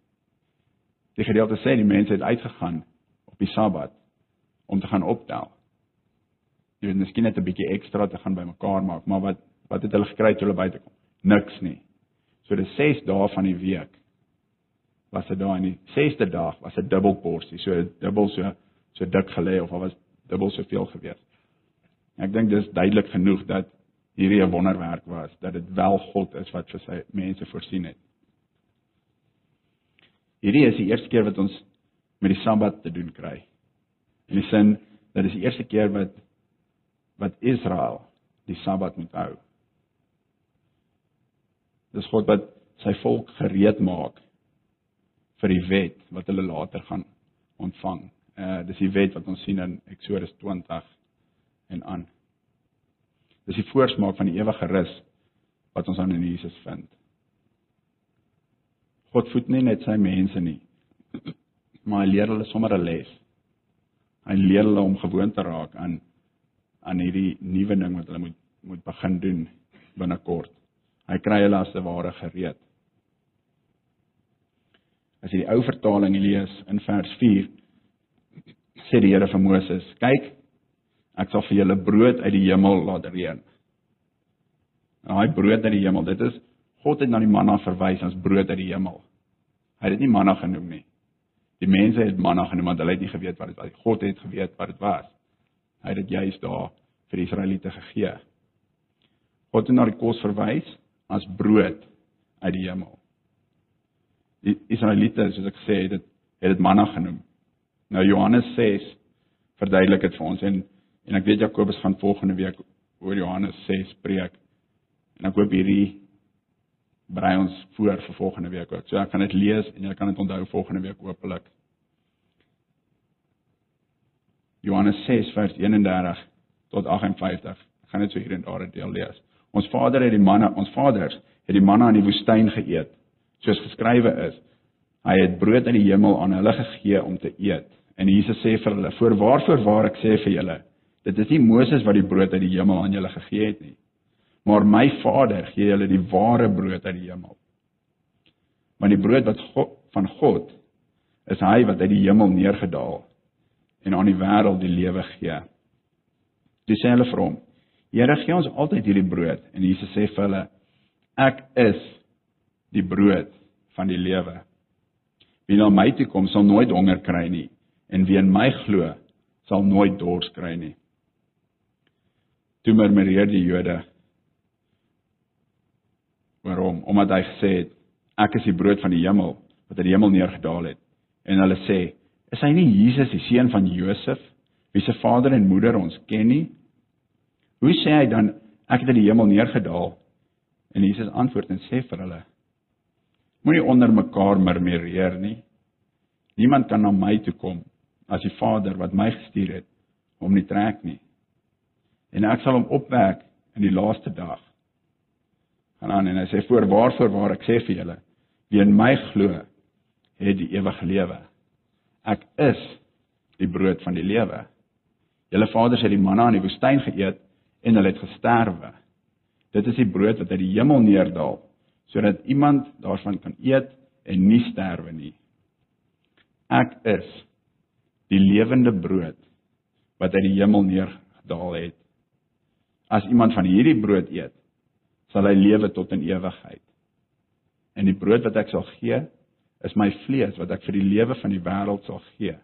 Die gedeelte sê die mense het uitgegaan op die Sabbat om te gaan optel jy weet miskien net 'n bietjie ekstra te gaan bymekaar maak, maar wat wat het hulle gekry toe hulle buite kom? Niks nie. So dis 6 dae van die week was dit daar in die 6de dag was 'n dubbel porsie, so dubbel so so dik gelê of was dubbel soveel gewees. Ek dink dis duidelik genoeg dat hierdie 'n wonderwerk was, dat dit wel God is wat vir sy mense voorsien het. Hierdie is die eerste keer wat ons met die Sabbat te doen kry. In die sin dat dis die eerste keer wat wat Israel die Sabbat moet hou. Dis God wat sy volk gereed maak vir die wet wat hulle later gaan ontvang. Uh dis die wet wat ons sien in Eksodus 20 en aan. Dis die voorsmaak van die ewige rus wat ons aan in Jesus vind. God voed nie net sy mense nie, maar hy leer hulle sommer 'n les. Hy leer hulle om gewoon te raak aan aan hierdie nuwe ding wat hulle moet moet begin doen binnekort. Hy kry hulle as te ware gereed. As jy die ou vertaling lees in vers 4 sê die Here vir Moses: "Kyk, ek sal vir julle brood uit die hemel laat reën." Daai brood uit die hemel, dit is God het na die manna verwys as brood uit die hemel. Hy het dit nie manna genoem nie. Die mense het manna genoem want hulle het nie geweet wat dit was. God het geweet wat dit was. Hy het dit juist daar vir die Israeliete gegee. God het na die kos verwys as brood uit die hemel. Die Israeliete, soos ek sê, het dit het dit manna genoem. Nou Johannes 6 verduidelik dit vir ons en en ek weet Jakobus gaan volgende week oor Johannes 6 preek. En ek hoop hierdie brei ons voor vir volgende week ook. So ek kan dit lees en jy kan dit onthou volgende week hopelik. Johannes 6 vers 31 tot 58. Ek gaan net so hier en daar 'n deel lees. Ons Vader het die manna, ons vaders het die manna in die woestyn geëet, soos geskrywe is. Hy het brood uit die hemel aan hulle gegee om te eet. En Jesus sê vir hulle: "Voorwaar, voorwaar ek sê vir julle, dit is nie Moses wat die brood uit die hemel aan julle gegee het nie, maar my Vader gee julle die ware brood uit die hemel. Want die brood wat God, van God is hy wat uit die hemel neergedaal en aan die wêreld die lewe gee." Dis sê hulle vir hom: Here gee ons altyd hierdie brood en Jesus sê vir hulle ek is die brood van die lewe. Wie na my toe kom sal nooit honger kry nie en wie in my glo sal nooit dors kry nie. Toe murmureer die Jode waarom omdat hy gesê het ek is die brood van die hemel wat uit die hemel neergedaal het en hulle sê is hy nie Jesus die seun van Josef wie se vader en moeder ons ken nie Hoe sê hy dan ek het uit die hemel neergedaal? En Jesus antwoord en sê vir hulle: Moenie onder mekaar murmureer nie. Niemand kan na my toe kom as die Vader wat my gestuur het hom nie trek nie. En ek sal hom opwek in die laaste dag. Gaan aan en hy sê voor waarvoor waar ek sê vir julle, wie in my glo, het die ewige lewe. Ek is die brood van die lewe. Julle vaders het die manna in die woestyn geëet en hulle het gesterwe. Dit is die brood wat uit die hemel neerdal sodat iemand daarvan kan eet en nie sterwe nie. Ek is die lewende brood wat uit die hemel neergedaal het. As iemand van hierdie brood eet, sal hy lewe tot in ewigheid. En die brood wat ek sal gee, is my vlees wat ek vir die lewe van die wêreld sal gee.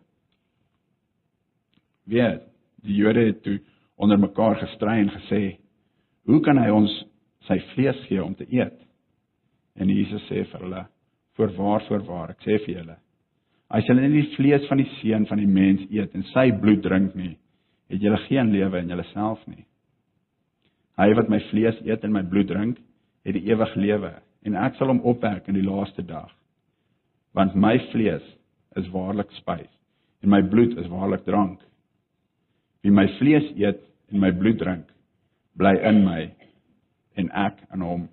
Weet, die Jode het toe onder mekaar gestry en gesê: "Hoe kan hy ons sy vlees gee om te eet?" En Jesus sê vir hulle: "Voorwaar, voorwaar, ek sê vir julle, as julle nie die vlees van die seun van die mens eet en sy bloed drink nie, het julle geen lewe in julleself nie. Hy wat my vlees eet en my bloed drink, het die ewige lewe en ek sal hom opwek in die laaste dag. Want my vlees is waarlik spys en my bloed is waarlik drank. Wie my vlees eet en my bloed drink, bly in my en ek in hom.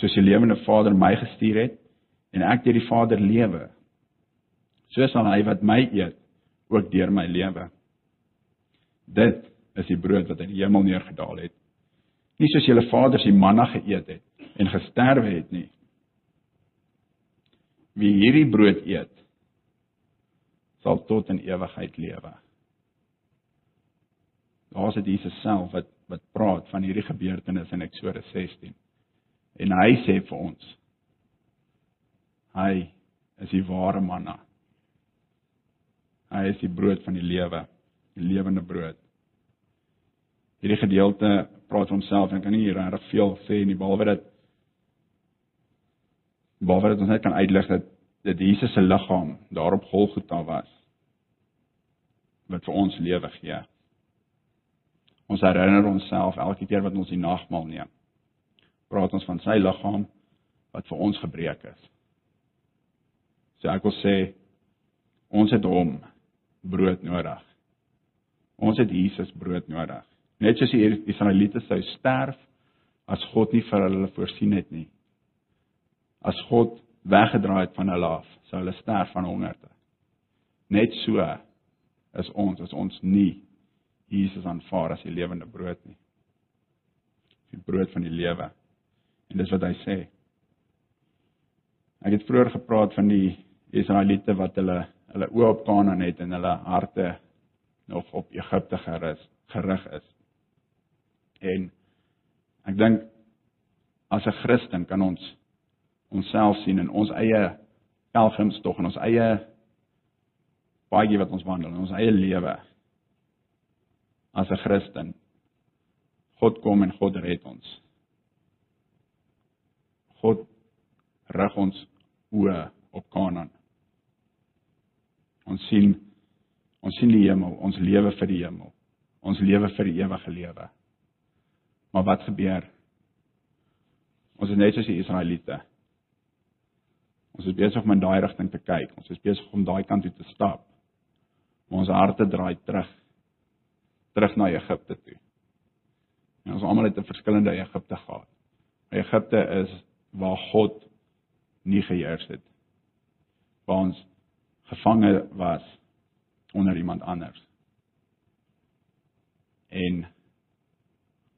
Soos die lewende Vader my gestuur het en ek deur die Vader lewe, so sal hy wat my eet ook deur my lewe. Dit is die brood wat uit die hemel neergedaal het. Nie soos julle vaders die manna geëet het en gesterwe het nie. Wie hierdie brood eet, sal tot in ewigheid lewe daar's dit Jesus self wat wat praat van hierdie gebeurtenis in Eksodus 16. En hy sê vir ons hy is die ware manna. Hy is die brood van die lewe, die lewende brood. Hierdie gedeelte praat vir homself en kan nie regtig veel sê nie behalwe dat behalwe dat ons net kan uitlig dat dat Jesus se liggaam daar op Golgotha was wat vir ons lewe gee. Ons herinner onsself elke keer wat ons die nagmaal neem. Praat ons van sy liggaam wat vir ons gebreek is. So ek wil sê ons het hom brood nodig. Ons het Jesus brood nodig. Net soos die Israeliete sou sterf as God nie vir hulle voorsien het nie. As God weggedraai het van hulle af, sou hulle sterf van honger. Net so is ons as ons nie Jesus aanvaar as die lewende brood nie. Die brood van die lewe. En dis wat hy sê. Ek het vroeër gepraat van die Israeliete wat hulle hulle oë op Kanaan het en hulle harte nog op Egipte gerig gerig is. En ek dink as 'n Christen kan ons onsself sien in ons eie pelgrimstog en ons eie paadjie wat ons wandel in ons eie lewe as 'n Christen. God kom en God red ons. God rig ons oë op Kanaan. Ons sien ons sien die hemel, ons lewe vir die hemel. Ons lewe vir die ewige lewe. Maar wat gebeur? Ons is net soos die Israeliete. Ons is besig om in daai rigting te kyk. Ons is besig om daai kant toe te stap. Maar ons harte draai terug terug na Egipte toe. En ons almal het 'n verskillende Egipte gehad. Egipte is waar God nie geheers het. Waar ons gevange was onder iemand anders. En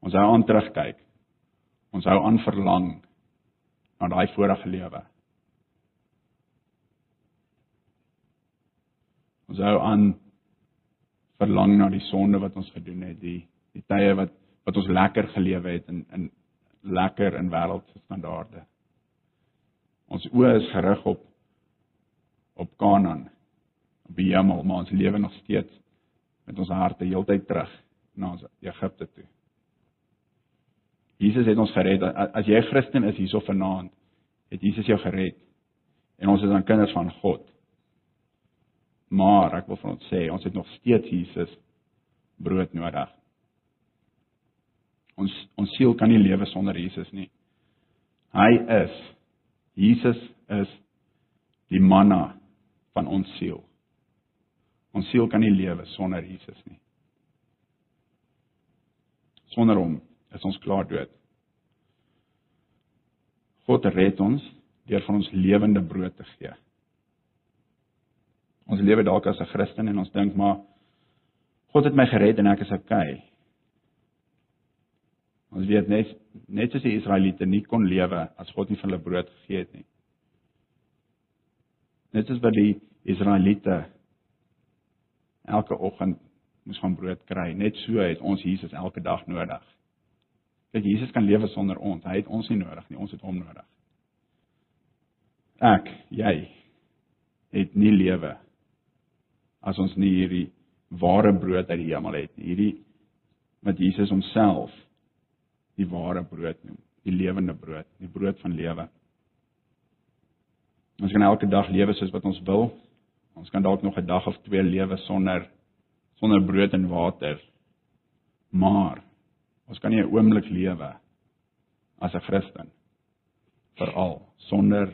ons hou aan terugkyk. Ons hou aan verlang na daai vorige lewe. Ons hou aan verlang na die sonde wat ons gedoen het, die die tye wat wat ons lekker gelewe het in in lekker in wêreldse standaarde. Ons oë is gerig op op Kanaan, op die hemel, maar ons lewe nog steeds met ons harte heeltyd terug na ons Egipte toe. Jesus het ons gered. As jy 'n Christen is hierso vanaand, het Jesus jou gered. En ons is dan kinders van God. Maar ek wil vir ons sê, ons het nog steeds Jesus brood nodig. Ons ons siel kan nie lewe sonder Jesus nie. Hy is Jesus is die manna van ons siel. Ons siel kan nie lewe sonder Jesus nie. Sonder hom is ons klaar dood. God red ons deur van ons lewende brood te gee. Ons lewe dalk as 'n Christen en ons dink maar God het my gered en ek is okay. Ons weet net net soos die Israeliete nie kon lewe as God nie vir hulle brood gegee het nie. Net soos wat die Israeliete elke oggend moes van brood kry, net so het ons Jesus elke dag nodig. Kyk, Jesus kan lewe sonder ons. Hy het ons nie nodig nie, ons het hom nodig. Ek, jy het nie lewe as ons nie hierdie ware brood uit die hemel het nie. Hierdie wat Jesus homself die ware brood noem, die lewende brood, die brood van lewe. Ons kan elke dag lewe soos wat ons wil. Ons kan dalk nog 'n dag of twee lewe sonder sonder brood en water. Maar ons kan nie 'n oomblik lewe as 'n Christen veral sonder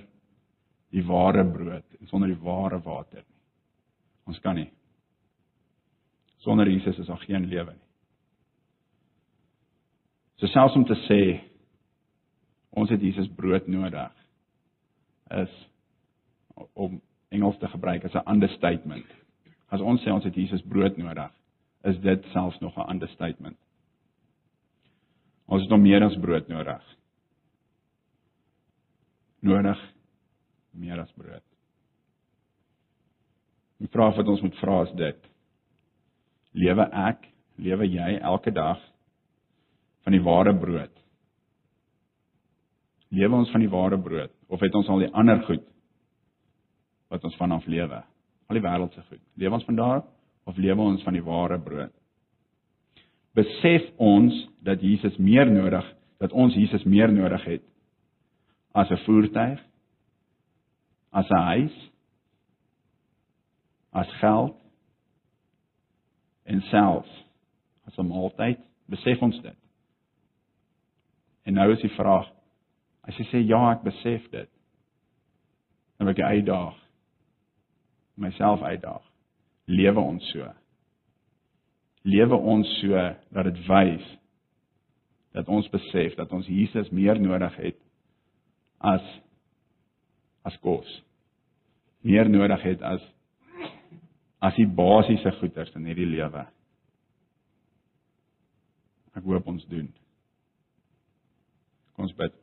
die ware brood en sonder die ware water nie. Ons kan nie. Sonder Jesus is daar geen lewe nie. So selfs om te sê ons het Jesus brood nodig is om Engels te gebruik as 'n understatement. As ons sê ons het Jesus brood nodig, is dit selfs nog 'n understatement. Ons het nog meer as brood nodig. Nodig meer as brood. Die vraag wat ons moet vra is dit: Lewe ek, lewe jy elke dag van die ware brood? Lewe ons van die ware brood of het ons al die ander goed wat ons vanaf lewe? Al die wêreldse goed. Lewe ons van daar of lewe ons van die ware brood? Besef ons dat Jesus meer nodig, dat ons Jesus meer nodig het as 'n voertuig, as 'n huis, as geld en selfs as 'n maaltyd? Besef ons dit? En nou is die vraag, as jy sê ja, ek besef dit, dan wil ek uitdaag myself uitdaag. Lewe ons so? Lewe ons so dat dit wys dat ons besef dat ons Jesus meer nodig het as as kos. Meer nodig het as as die basiese goederes in hierdie lewe. Ek hoop ons doen. Kom ons bid.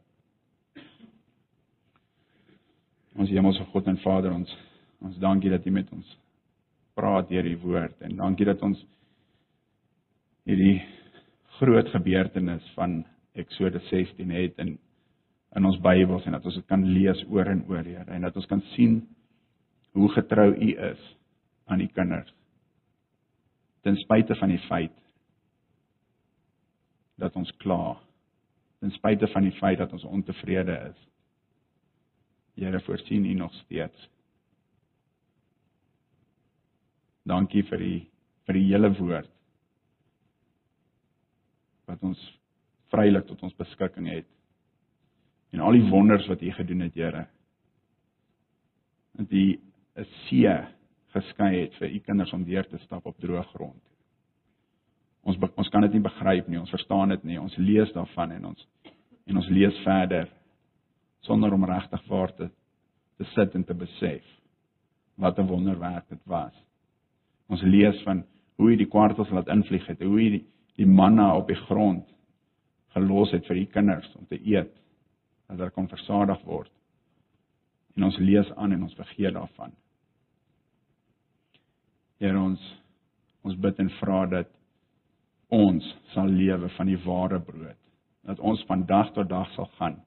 Ons Hemelse God en Vader, ons ons dankie dat U met ons praat deur U woord en dankie dat ons hierdie groot gebeurtenis van Eksodus 16 het in in ons Bybels en dat ons dit kan lees oor en oor, Here, en dat ons kan sien hoe getrou U is aan U kinders. Ten spyte van die feit dat ons kla, ten spyte van die feit dat ons ontevrede is. Here, voorsien U nog steeds. Dankie vir die vir die hele woord wat ons vrylik tot ons beskikking het. En al die wonders wat U gedoen het, Here. Dat U 'n see geskei het vir U kinders om deur te stap op droë grond. Ons ons kan dit nie begryp nie, ons verstaan dit nie. Ons lees daarvan en ons en ons lees verder sonder om regtig waar te te sit en te besef wat 'n wonderwerk dit was. Ons lees van hoe hy die kwartels laat invlieg het, hoe hy die, die manna op die grond gelos het vir die kinders om te eet, dat hulle kon versadig word. En ons lees aan en ons vergeet daarvan. Here ons ons bid en vra dat ons sal lewe van die ware brood. Dat ons van dag tot dag sal gaan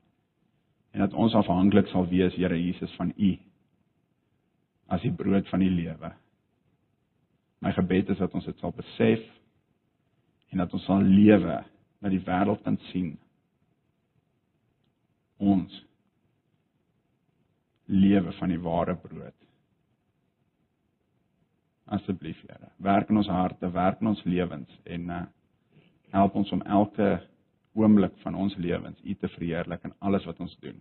en dat ons afhanklik sal wees, Here Jesus, van U as die brood van die lewe. My gebed is dat ons dit sal besef en dat ons sal lewe dat die wêreld kan sien ons lewe van die ware brood. Asseblief Here, werk in ons harte, werk in ons lewens en uh, help ons om elke oomblik van ons lewens U te verheerlik in alles wat ons doen.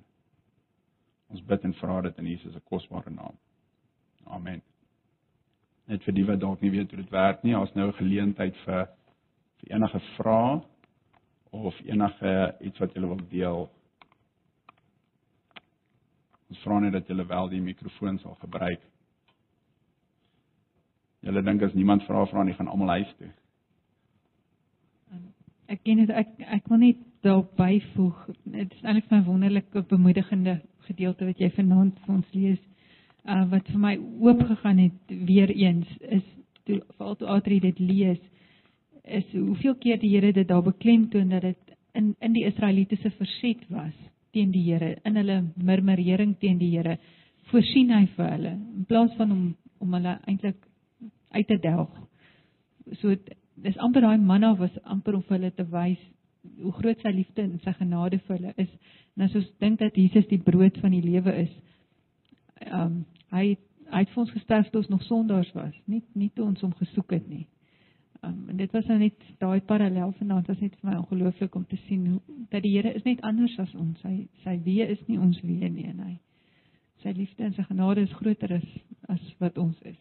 Ons bid en vra dit in Jesus se kosbare naam. Amen net vir die wat dalk nie weet hoe dit werk nie, as nou 'n geleentheid vir vir enige vrae of enige iets wat jy wil deel. Ons vra net dat jy wel die mikrofoon sal gebruik. Julle dink as niemand vra vra nie, gaan almal huis toe. Ek ken dit ek ek wil net daarop byvoeg. Dit is eintlik 'n wonderlike bemoedigende gedeelte wat jy vanaand vir ons lees uh, wat vir my oop gegaan het weer eens is toe veral toe Adri dit lees is hoeveel keer die Here dit daar beklemtoon dat dit in in die Israelitiese verset was teen die Here in hulle murmurering teen die Here voorsien hy vir hulle in plaas van om om hulle eintlik uit te delg so dis amper daai manna was amper om vir hulle te wys hoe groot sy liefde en sy genade vir hulle is en as ons dink dat Jesus die brood van die lewe is ehm um, hy hy het vir ons gesterf toe ons nog sondaars was, nie nie toe ons hom gesoek het nie. Um, en dit was nou net daai parallel vanaand was net vir my ongelooflik om te sien hoe dat die Here is net anders as ons. Sy sy weë is nie ons weë nie en hy sy liefde en sy genade is groter as as wat ons is.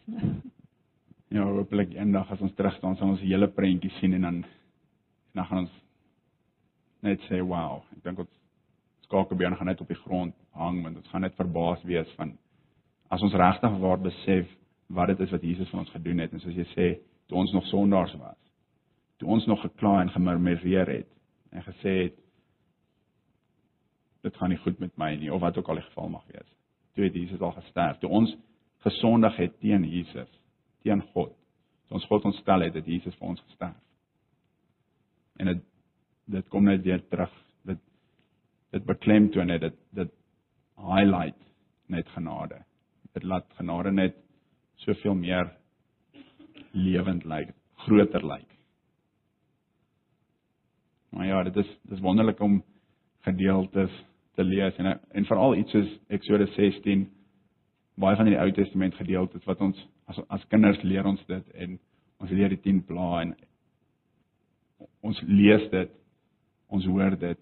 (laughs) ja, hopelik eendag as ons terug staan sal ons die hele prentjie sien en dan dan gaan ons net sê wow. Ek dink ons skakelbeen gaan net op die grond hang want ons gaan net verbaas wees van as ons regtig waar besef wat dit is wat Jesus vir ons gedoen het en soos jy sê, toe ons nog sondaars was, toe ons nog gekla en gemurmureer het en gesê het dit gaan nie goed met my nie of wat ook al die geval mag wees. Toe het Jesus al gesterf. Toe ons gesondig het teen Jesus, teen God. Toe ons God ontstel het, het Jesus vir ons gesterf. En dit dit kom net weer terug. Dit dit beklemtoon net dit dit highlight net genade. Dit laat genade net soveel meer lewend lyk, groter lyk. Maar ja, dit is dis wonderlik om gedeeltes te lees en en veral iets soos Eksodus 16 baie van die Ou Testament gedeeltes wat ons as as kinders leer ons dit en ons leer die 10 plaae en ons lees dit, ons hoor dit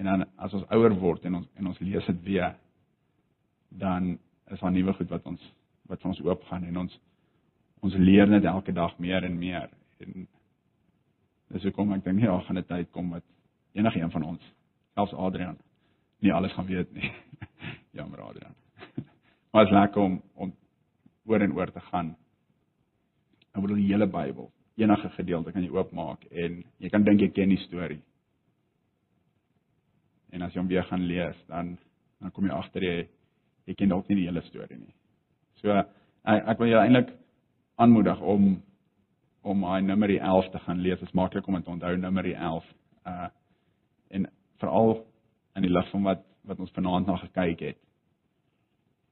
en dan as ons ouer word en ons en ons lees dit weer dan is daar nuwe goed wat ons wat ons oopgaan en ons ons leer net elke dag meer en meer en dis hoekom ek dink ja, gaan 'n tyd kom wat enige een van ons, selfs Adrian, nie alles gaan weet nie. (laughs) Jammer Adrian. (laughs) maar dit is lekker om om oor en oor te gaan. Ek bedoel die hele Bybel, enige gedeelte kan jy oopmaak en jy kan dink jy ken die storie. En as jy hom weer gaan lees, dan dan kom jy agter jy jy ken dalk nie die hele storie nie. So ek ek wil jou eintlik aanmoedig om om hy Numeri 11 te gaan lees. Dit is maklik om dit te onthou Numeri 11. Uh en veral in die lig van wat wat ons vanaand na gekyk het.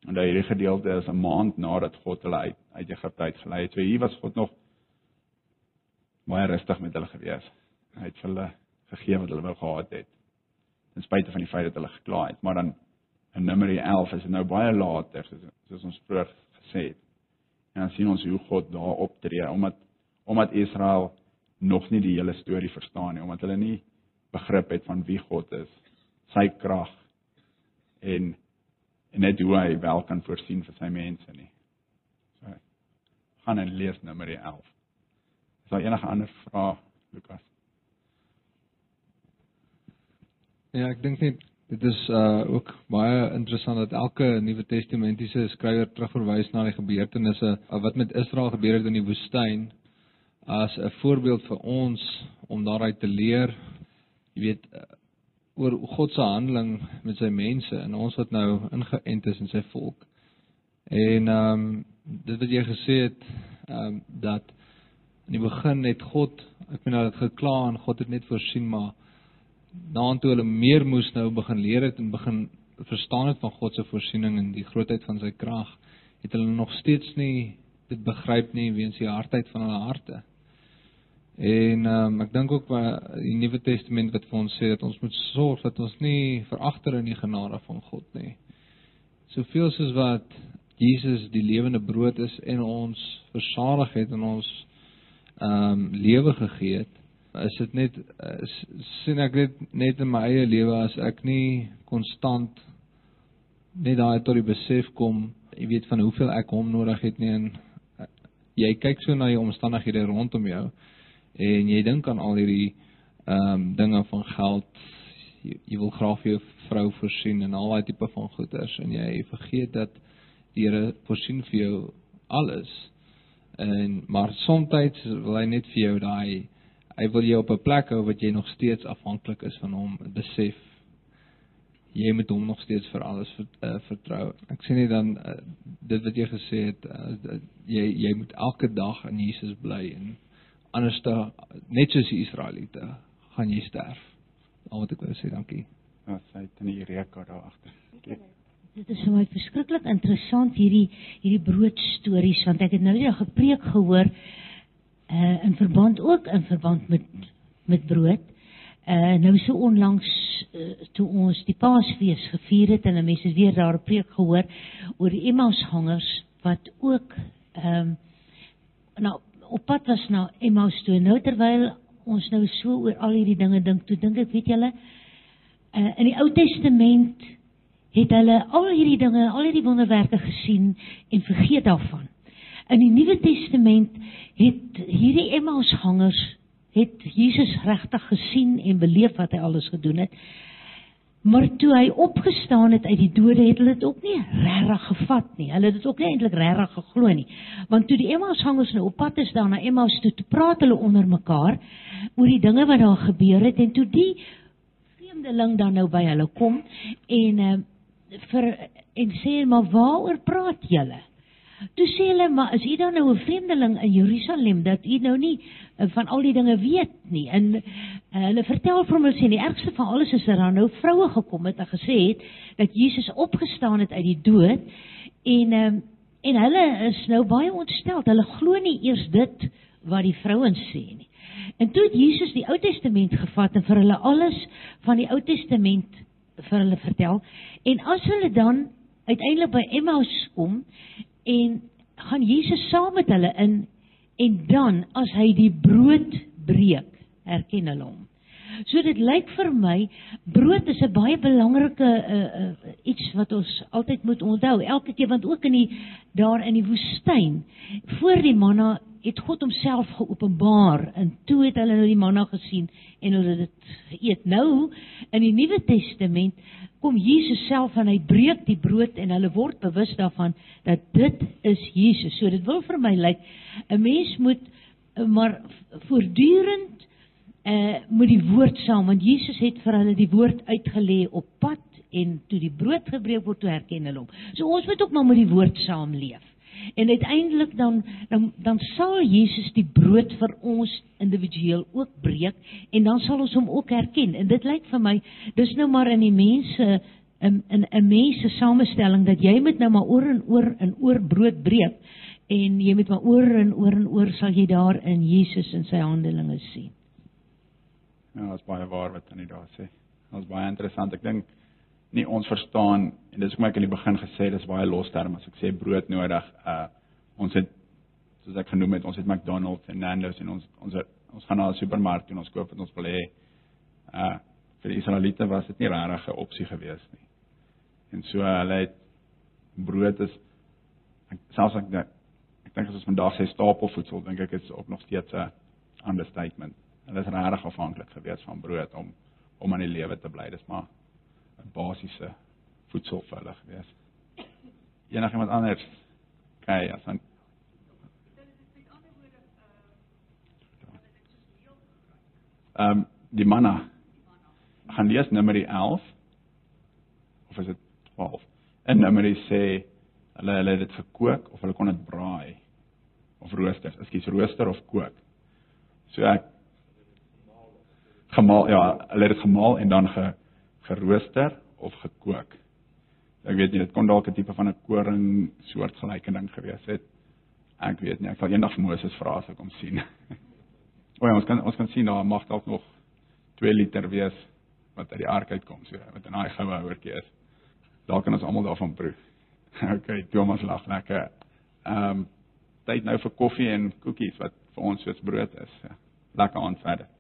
En daai hierdie gedeelte is 'n maand nadat God hulle uit uit Egipte uitgelei het. So hier was God nog baie rustig met hulle gewees. Hy het hulle gegee wat hulle wou gehad het. Ten spyte van die feit dat hulle gekla het, maar dan in Numeri 11 is dit nou baie later soos, soos ons vroeër gesê het. En dan sien ons hoe God daar optree omdat omdat Israel nog nie die hele storie verstaan nie, omdat hulle nie begrip het van wie God is, sy krag en en net hoe hy wel kan voorsien vir sy mense nie. So gaan en lees Numeri 11. Is daar enige ander vrae, Lukas? Ja, ek dink net dit is uh ook baie interessant dat elke Nuwe Testamentiese skrywer terugverwys na die gebeurtenisse uh, wat met Israel gebeur het in die woestyn as 'n voorbeeld vir ons om daaruit te leer. Jy weet uh, oor God se handeling met sy mense en ons wat nou ingeënt is in sy volk. En ehm um, dit wat jy gesê het ehm um, dat in die begin het God, ek meen hulle het gekla en God het net voorsien maar naantoe hulle meer moes nou begin leer het en begin verstaan het van God se voorsiening en die grootheid van sy krag, het hulle nog steeds nie dit begryp nie weens die hardheid van hulle harte. En um, ek dink ook by die Nuwe Testament wat vir ons sê dat ons moet sorg dat ons nie veragter in die genade van God nie. Soveel soos wat Jesus die lewende brood is en ons versadig het en ons ehm um, lewe gegee het, is dit net is, sien ek dit net in my eie lewe as ek nie konstant net daai tot die besef kom, jy weet van hoeveel ek hom nodig het nie en eh, jy kyk so na die omstandighede rondom jou en jy dink aan al hierdie ehm um, dinge van geld. Jy, jy wil graag vir jou vrou voorsien en al daai tipe van goederes en jy vergeet dat die Here voorsien vir jou alles. En maar soms wil hy net vir jou daai hy wil jou op 'n plek hou wat jy nog steeds afhanklik is van hom, besef jy moet hom nog steeds vir alles uh, vertrou. Ek sê nie dan uh, dit wat jy gesê het uh, jy jy moet elke dag in Jesus bly en anders dan net soos die Israeliete gaan jy sterf. Al wat ek wou sê, dankie. Ja, sy het in die reka daar agter. Dit is vir my verskriklik interessant hierdie hierdie broodstories want ek het nou net 'n gepreek gehoor uh in verband ook in verband met met brood. Uh nou so onlangs uh, toe ons die Paasfees gevier het en mense het weer daar 'n preek gehoor oor die Emmausgangers wat ook ehm um, nou op pad was na Emmaus toe. Nou terwyl ons nou so oor al hierdie dinge dink, toe dink ek, weet julle, uh in die Ou Testament het hulle al hierdie dinge, al hierdie wonderwerke gesien en vergeet daarvan. In die Nuwe Testament het hierdie Emmausgangers het Jesus regtig gesien en beleef wat hy alles gedoen het. Maar toe hy opgestaan het uit die dode, het hulle dit ook nie regtig gevat nie. Hulle het dit ook nie eintlik regtig geglo nie. Want toe die Emmausgangers nou op pad is daar na Emmaus toe, te praat hulle onder mekaar oor die dinge wat daar gebeur het en toe die vreemdeling dan nou by hulle kom en uh, vir en sê maar waaroor praat julle? Toe sê hulle, maar is u dan nou 'n vreemdeling in Jerusalem dat u nou nie uh, van al die dinge weet nie? En Uh, hulle vertel vir hom sê die ergste van alles is dat daar nou vroue gekom het en gesê het dat Jesus opgestaan het uit die dood en um, en hulle is nou baie ontstel. Hulle glo nie eers dit wat die vrouens sê nie. En toe het Jesus die Ou Testament gevat en vir hulle alles van die Ou Testament vir hulle vertel. En as hulle dan uiteindelik by Emmaus kom en gaan Jesus saam met hulle in en dan as hy die brood breek, herken hulle hom. So dit lyk vir my brood is 'n baie belangrike uh, uh, iets wat ons altyd moet onthou. Elke keer want ook in die daar in die woestyn voor die manna het God homself geopenbaar en toe het hulle nou die manna gesien en hulle dit geëet. Nou in die Nuwe Testament kom Jesus self en hy breek die brood en hulle word bewus daarvan dat dit is Jesus. So dit wil vir my lyk 'n mens moet maar voortdurend uh met die woord saam want Jesus het vir hulle die woord uitgelê op pad en toe die brood gebreek word toe herken hulle hom. So ons moet ook maar met die woord saam leef. En uiteindelik dan dan dan sal Jesus die brood vir ons individueel ook breek en dan sal ons hom ook herken. En dit lyk vir my dis nou maar in die mense in in 'n mense samestelling dat jy moet nou maar oor en oor en oor brood breek en jy moet maar oor en oor en oor sal jy daar in Jesus en sy handelinge sien. Ja, dit is baie waar wat hy daar sê. Dit is baie interessant. Ek dink nie ons verstaan en dis hoekom ek in die begin gesê dis baie los term as ek sê brood nodig. Uh ons het soos ek genoem het, ons het McDonald's en Nando's en ons ons ons gaan na 'n supermark en ons koop wat ons wil hê. Uh vir die Israeliete was dit nie regtig 'n opsie gewees nie. En so hulle het brood is ek selfs ek dink ek dink as ons vandag sê stapelvoedsel, dink ek is ook nog steeds 'n understatement. Hulle is regtig afhanklik gewees van brood om om aan die lewe te bly. Dis maar basiese voedsel vir hulle gewees. Enigiemand anders? Kyk, as dan Ehm um, die manna. Gaan lees Numeri 11 of is dit 12? En Numeri sê hulle hulle het dit gekook of hulle kon dit braai of rooster. Ekskuus, rooster of kook. So ek gemaal ja, hulle het dit gemaal en dan ge gerooster of gekook. Ek weet nie, dit kon dalk 'n tipe van 'n koring soortgelyke ding gewees het. Ek weet nie, ek sal eendag Moses vra as ek hom sien. (laughs) o ja, ons kan ons kan sien daar mag dalk nog 2 liter wees wat uit die ark uitkom, so wat in daai goue houertjie is. Daar kan ons almal daarvan proe. (laughs) okay, Thomas lag lekker. Ehm um, tyd nou vir koffie en koekies wat vir ons soos brood is. Lekker aan verder.